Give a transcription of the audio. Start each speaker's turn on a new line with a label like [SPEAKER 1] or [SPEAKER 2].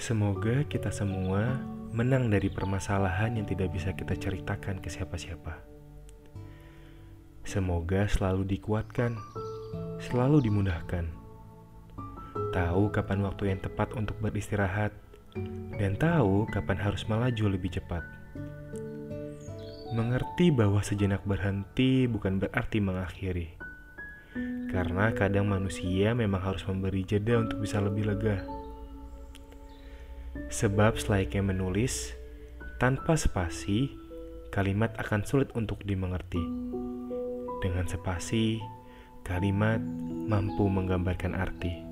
[SPEAKER 1] Semoga kita semua menang dari permasalahan yang tidak bisa kita ceritakan ke siapa-siapa. Semoga selalu dikuatkan, selalu dimudahkan. Tahu kapan waktu yang tepat untuk beristirahat, dan tahu kapan harus melaju lebih cepat. Mengerti bahwa sejenak berhenti bukan berarti mengakhiri. Karena kadang manusia memang harus memberi jeda untuk bisa lebih lega. Sebab selayaknya menulis, tanpa spasi, kalimat akan sulit untuk dimengerti. Dengan spasi, kalimat mampu menggambarkan arti.